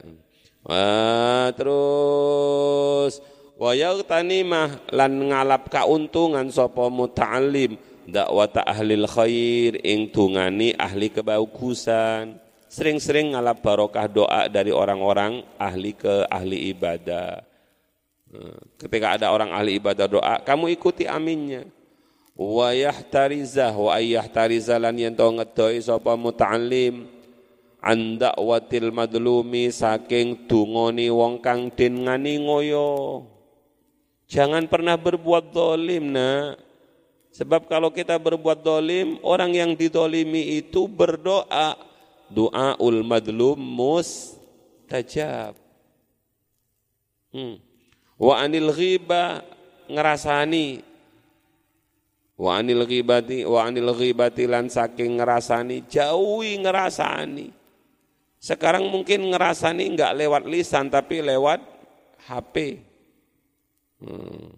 Wah, terus wa yaghtanimah lan ngalap kauntungan sapa muta'allim dakwata ahli khair ing tungani ahli kebagusan sering-sering ngalap barokah doa dari orang-orang ahli ke ahli ibadah ketika ada orang ahli ibadah doa kamu ikuti aminnya wa yahtarizah wa ayyahtarizah lan yen to ngedoi sapa muta'allim anda watil madlumi saking dungoni wong kang den ngani ngoyo. Jangan pernah berbuat dolim nak. Sebab kalau kita berbuat dolim, orang yang didolimi itu berdoa. Doa ul madlum mustajab. Hmm. Wa anil ghiba ngerasani. Wa anil ghibati wa anil ghibati lan saking ngerasani jauhi ngerasani. Sekarang mungkin ngerasa nih nggak lewat lisan tapi lewat HP. Hmm.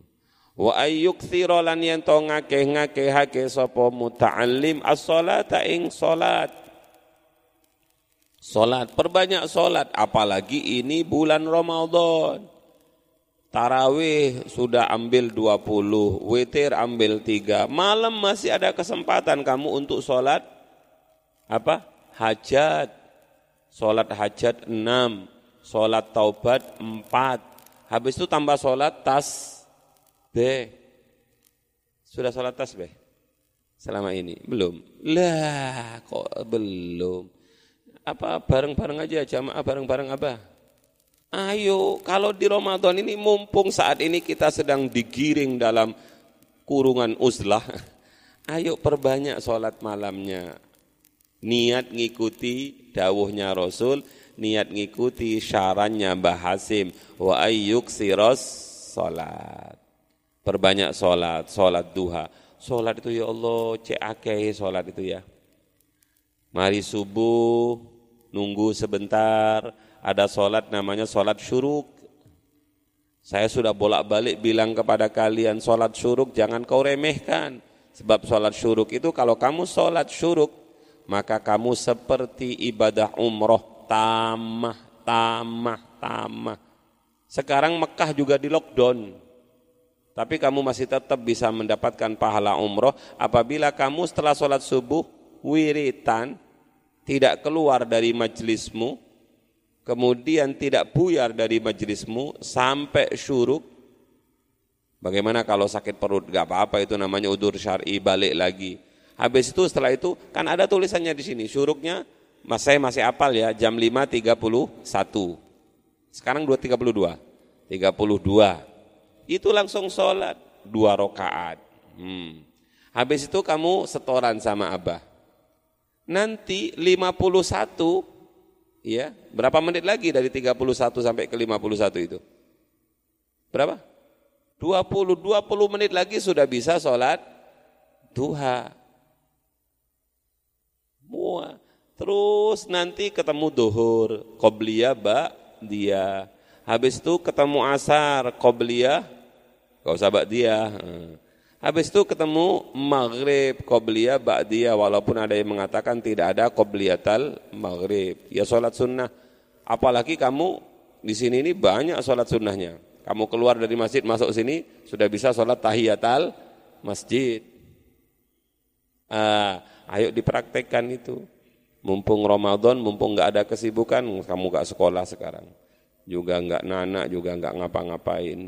Wa ayyuk thirolan yang to ngake ngake hake sopo muta'allim as-salata ing solat. Solat, perbanyak solat, apalagi ini bulan Ramadan. Tarawih sudah ambil 20, witir ambil 3. Malam masih ada kesempatan kamu untuk solat apa? Hajat. Sholat hajat enam, sholat taubat empat. Habis itu tambah sholat tas B. Sudah sholat tas B? Selama ini? Belum? Lah, kok belum? Apa bareng-bareng aja, jamaah bareng-bareng apa? Ayo, kalau di Ramadan ini mumpung saat ini kita sedang digiring dalam kurungan uzlah, ayo perbanyak sholat malamnya. Niat ngikuti dawuhnya Rasul, niat ngikuti syarannya Mbah Hasim, wa ayyuk siros salat. Perbanyak salat, salat duha. Salat itu ya Allah, cek akeh salat itu ya. Mari subuh, nunggu sebentar, ada salat namanya salat syuruk. Saya sudah bolak-balik bilang kepada kalian, salat syuruk jangan kau remehkan. Sebab salat syuruk itu kalau kamu salat syuruk, maka kamu seperti ibadah umroh tamah, tamah, tamah. Sekarang Mekah juga di lockdown. Tapi kamu masih tetap bisa mendapatkan pahala umroh apabila kamu setelah sholat subuh wiritan tidak keluar dari majelismu, kemudian tidak buyar dari majelismu sampai syuruk. Bagaimana kalau sakit perut? Gak apa-apa itu namanya udur syari balik lagi Habis itu setelah itu kan ada tulisannya di sini, syuruknya mas saya masih apal ya, jam 5.31. Sekarang 2.32. 32. Itu langsung sholat, dua rakaat. Hmm. Habis itu kamu setoran sama Abah. Nanti 51 ya, berapa menit lagi dari 31 sampai ke 51 itu? Berapa? 20 20 menit lagi sudah bisa sholat duha. Semua. Terus nanti ketemu duhur, qobliyah bak dia. Habis itu ketemu asar, qobliyah, gak usah bak dia. Habis itu ketemu maghrib, qobliyah bak dia. Walaupun ada yang mengatakan tidak ada qobliyatal maghrib. Ya sholat sunnah. Apalagi kamu di sini ini banyak sholat sunnahnya. Kamu keluar dari masjid masuk sini sudah bisa sholat tahiyatal masjid. Ah, Ayo dipraktekkan itu. Mumpung Ramadan, mumpung nggak ada kesibukan, kamu nggak sekolah sekarang. Juga nggak nana, juga nggak ngapa-ngapain.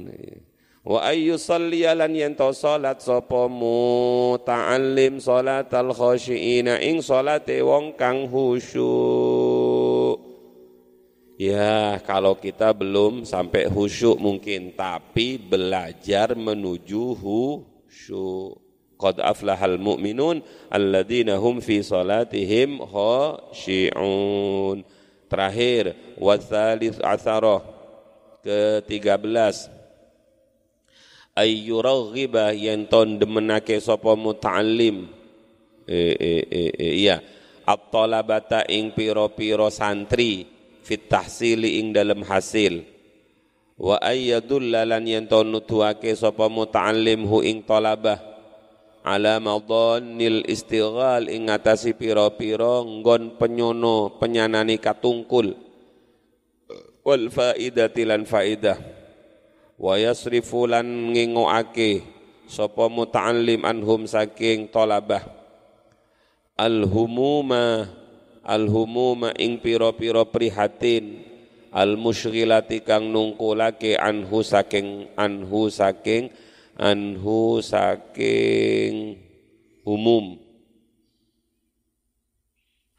Wa ayyu salliyalan yento salat sapa muta'allim salatal khashiina ing salate wong kang khusyuk. Ya, kalau kita belum sampai khusyuk mungkin, tapi belajar menuju khusyuk. Qad aflahal mu'minun alladzina hum fi salatihim khashi'un. Terakhir, wasalis asaroh ke-13 ayyuraghiba yen ton demenake sapa muta'allim. Eh eh eh, eh iya. At-talabata ing piro-piro santri fit tahsili ing dalam hasil. Wa ayyadulla lan yen ton nutuake sapa muta'allim hu ing talabah. Ala madhannil istighal ing ngatasi piro-piro nggon penyono penyanani katungkul. Wal faidati lan faidah wa yasrifu lan ngingoake sapa muta'allim anhum saking talabah alhumuma alhumuma ing pira-pira prihatin al musyghilati kang nungkulake anhu saking anhu saking anhu saking umum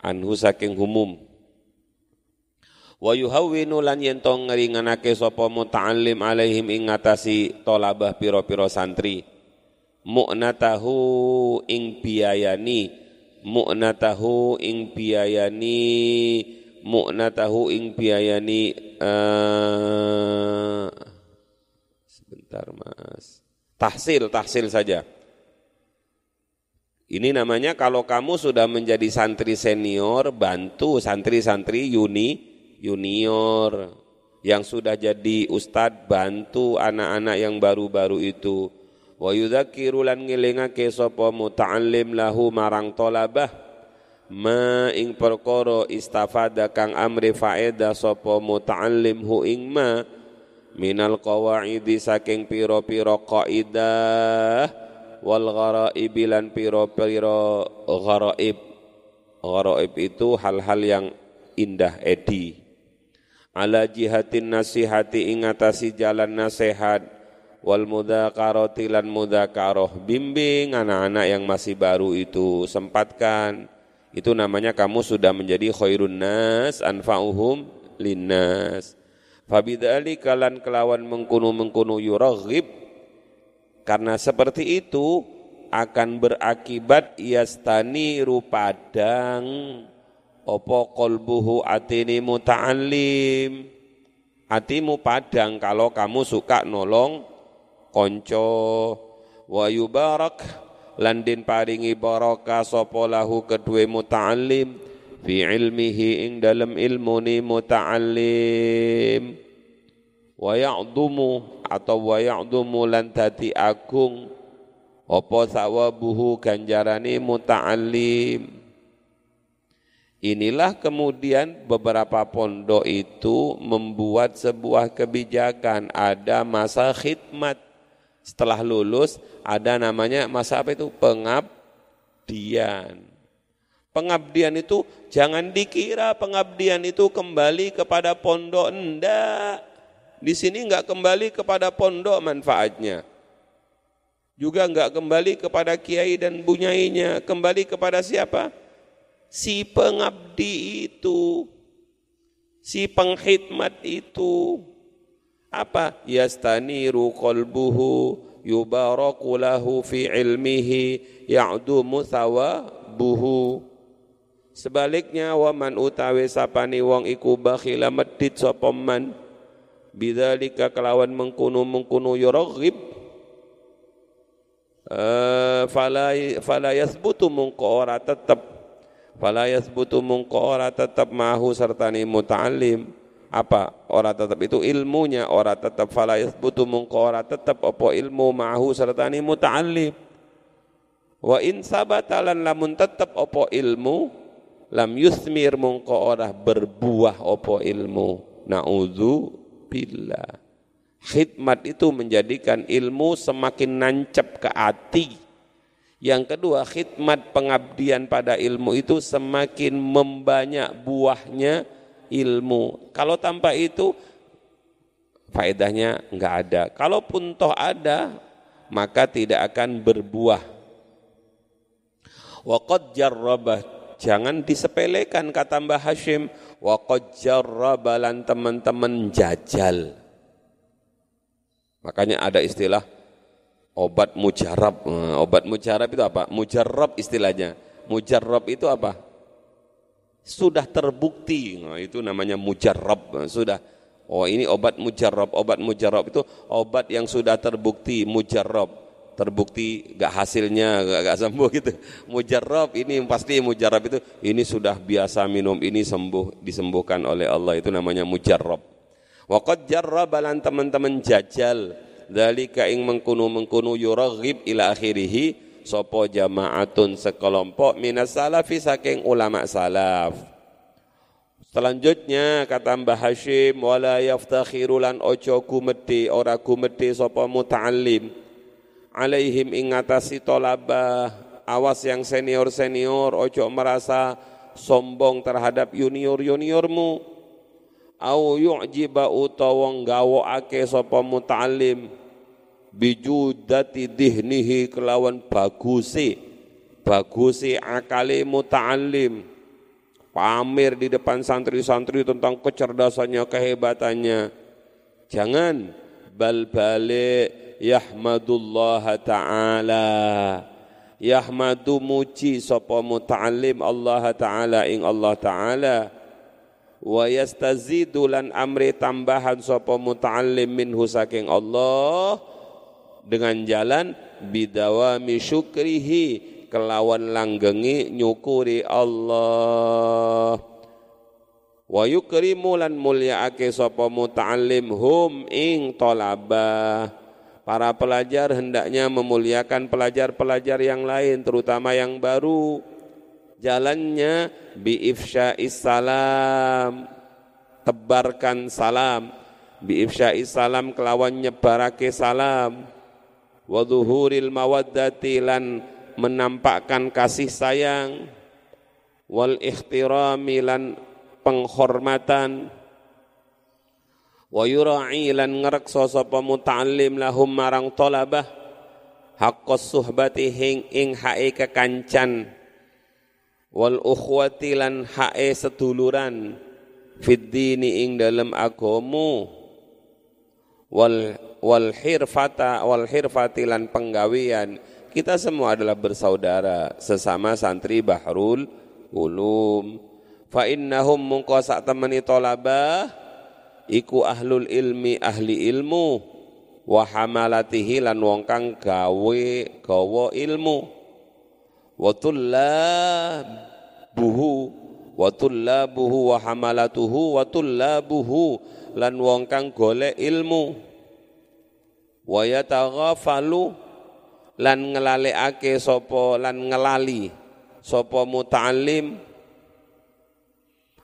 anhu saking umum wa yuhawwinu lan yen to ngringanake sapa muta'allim alaihim ing ngatasi tolabah pira-pira santri. Mu'natahu ing biayani mu'natahu ing biayani mu'natahu ing biayani uh, sebentar Mas. Tahsil tahsil saja. Ini namanya kalau kamu sudah menjadi santri senior bantu santri-santri uni junior yang sudah jadi ustad bantu anak-anak yang baru-baru itu. Wa yudzakiru lan ngelingake sapa muta'allim lahu marang talabah ma ing perkara istafada kang amri faedah sapa muta'allim hu ing ma minal qawaidi saking pira-pira kaidah wal gharaib lan pira-pira gharaib gharaib itu hal-hal yang indah edi ala jihatin nasihati ingatasi jalan nasihat wal mudzakarati lan mudzakaroh bimbing anak-anak yang masih baru itu. Sempatkan. Itu namanya kamu sudah menjadi khairun nas anfa'uhum linnas. Fabidali kalan kelawan mengkunu mengkunu yuraghib. Karena seperti itu akan berakibat iastani rupadang opo kolbuhu atini muta'allim? Atimu padang kalau kamu suka nolong konco. Wa yubarak landin paringi baraka sapa lahu kedue muta'allim? Fi ilmihi ing dalam ilmu ni muta'allim. Wa ya'dumu atau wa ya'dumu lan dadi agung. Apa sawabuhu ganjarane muta'allim Inilah kemudian beberapa pondok itu membuat sebuah kebijakan, ada masa khidmat. Setelah lulus ada namanya masa apa itu? Pengabdian. Pengabdian itu jangan dikira pengabdian itu kembali kepada pondok enggak. Di sini enggak kembali kepada pondok manfaatnya. Juga enggak kembali kepada kiai dan bunyainya, kembali kepada siapa? Si pengabdi itu, si pengkhidmat itu, apa? Yastaniru qalbuhu yubaraku lahu fi ilmihi ya'dumu thawabuhu. Sebaliknya waman utawi sapani wong iku bakhila medit sapa man bidzalika kelawan mengkunu mengkunu yuraghib uh, fala fala yasbutu mungko ora tetep fala yathbutu mungko ora tetap mahu sertani muta'allim. Apa? Ora tetap itu ilmunya. Ora tetap fala yathbutu mungko ora tetap apa ilmu mahu sertani muta'allim. Wa in sabatalan lamun tetap apa ilmu lam yusmir mungko ora berbuah apa ilmu. Naudzu billah. Khidmat itu menjadikan ilmu semakin nancep ke hati yang kedua, khidmat pengabdian pada ilmu itu semakin membanyak buahnya ilmu. Kalau tanpa itu, faedahnya enggak ada. Kalaupun toh ada, maka tidak akan berbuah. Waqad jarrabah, jangan disepelekan kata Mbah Hashim. Waqad jarrabalan teman-teman jajal. Makanya ada istilah obat mujarab. Nah, obat mujarab itu apa? Mujarab istilahnya. Mujarab itu apa? sudah terbukti. Nah, itu namanya mujarab. Nah, sudah oh ini obat mujarab. Obat mujarab itu obat yang sudah terbukti mujarab. Terbukti gak hasilnya gak, gak sembuh gitu. Mujarab ini pasti mujarab itu ini sudah biasa minum ini sembuh disembuhkan oleh Allah itu namanya mujarab. Waqad jarrabalan teman-teman jajal dalika ing mengkunu mengkunu yuraghib ila akhirih sopo jamaatun sekelompok minas salafi saking ulama salaf. Selanjutnya kata Mbah Hashim wala yaftakhiru lan ojo gumedhe ora gumedhe sapa muta'allim. Alaihim ing tolabah awas yang senior-senior ojo merasa sombong terhadap junior-juniormu. Au yu'jiba utawa ake sapa muta'allim bijudati dihnihi kelawan bagusi bagusi akali muta'allim. Pamer di depan santri-santri tentang kecerdasannya kehebatannya. Jangan bal balik yahmadullah ta'ala. Yahmadu muji sapa muta'allim Allah ta'ala ing Allah ta'ala. Wa yastazidu lan amri tambahan sapa muta'allim minhu saking Allah dengan jalan bidawami syukrihi kelawan langgengi nyukuri Allah. Wa yukrimu lan mulyaake sapa muta'allim hum ing talabah para pelajar hendaknya memuliakan pelajar-pelajar yang lain terutama yang baru. Jalannya bi ifsya'is salam tebarkan salam. Bi ifsya'is salam kelawan nyebarake salam wa zuhuril mawaddati lan menampakkan kasih sayang. Wal ihtirami lan penghormatan. Wa yura'i lan ngrekso sapa muta'allim lahum marang talabah haqqas suhbati hing ing hae kekancan. Wal ukhwati lan hae seduluran. Fid dini ing dalam agamu wal wal hirfata wal hirfatilan penggawian kita semua adalah bersaudara sesama santri Bahrul Ulum. Fa innahum mungko sak temeni tolabah iku ahlul ilmi ahli ilmu. Wa hamalatihi lan wong kang gawe gawa ilmu. Wa buhu wa tullabuhu wa hamalatuhu wa tullabuhu lan wong kang golek ilmu wa yataghafalu lan ngelalekake sapa lan ngelali sapa muta'allim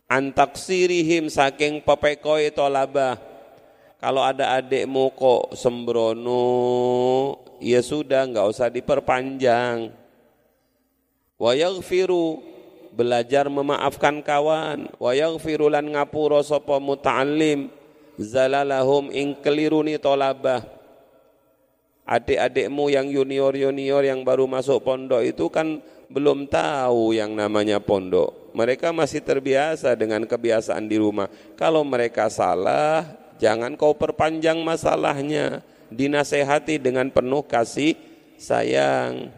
antaksirihim saking pepekoe tolabah kalau ada adikmu kok sembrono ya sudah enggak usah diperpanjang. Wa yaghfiru belajar memaafkan kawan. Wa yaghfiru lan ngapura sapa muta'allim zalalahum ing keliruni tolabah adik-adikmu yang junior-junior yang baru masuk pondok itu kan belum tahu yang namanya pondok. Mereka masih terbiasa dengan kebiasaan di rumah. Kalau mereka salah, jangan kau perpanjang masalahnya. Dinasehati dengan penuh kasih sayang.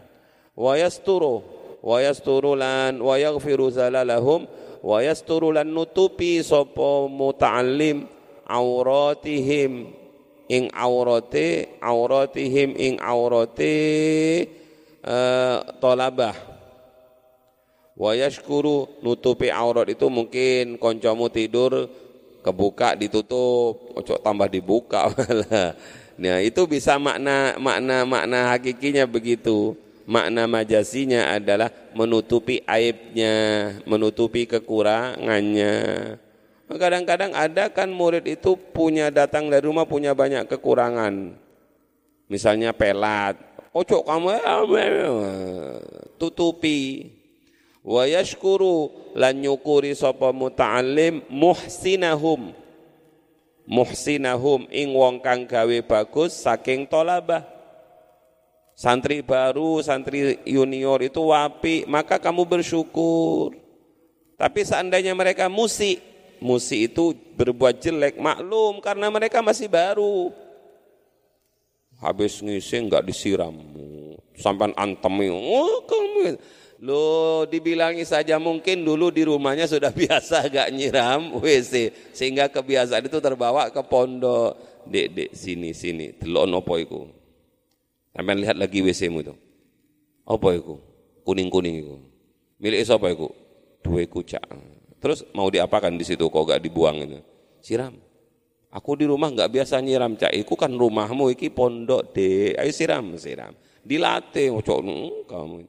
Wa yasturu wa yasturulan wa yaghfiru zalalahum wa yasturulan nutupi sapa muta'allim auratihim ing aurate auratihim ing aurate uh, tolabah. Wa yashkuru nutupi aurat itu mungkin koncomu tidur kebuka ditutup ojo tambah dibuka. Nah itu bisa makna makna makna hakikinya begitu. Makna majasinya adalah menutupi aibnya menutupi kekurangannya Kadang-kadang ada kan murid itu punya datang dari rumah punya banyak kekurangan. Misalnya pelat. Ojo kamu tutupi. Wa yashkuru lan nyukuri sapa muta'allim muhsinahum. Muhsinahum ing wong kang gawe bagus saking tolabah. Santri baru, santri junior itu wapi, maka kamu bersyukur. Tapi seandainya mereka musik, musi itu berbuat jelek maklum karena mereka masih baru habis ngisi nggak disiram sampai antemi oh kamu Lo dibilangi saja mungkin dulu di rumahnya sudah biasa gak nyiram WC sehingga kebiasaan itu terbawa ke pondok. Dek, dek, sini, sini. Telon apa itu? Sampai lihat lagi WC-mu itu. Apa itu? Kuning-kuning itu. Milik siapa itu? Dua kucak. Terus mau diapakan di situ kok gak dibuang itu? Siram. Aku di rumah nggak biasa nyiram cak. Iku kan rumahmu iki pondok dek. Ayo siram, siram. Dilatih, cok kamu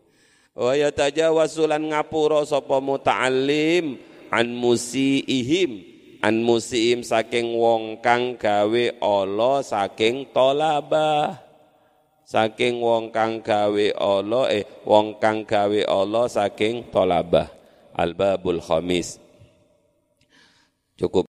wa yatajawasulan ngapura sapa muta'allim an musiihim an musiim saking wong kang gawe ala saking tolabah saking wong kang gawe ala eh wong kang gawe ala saking tolabah albabul khamis cukup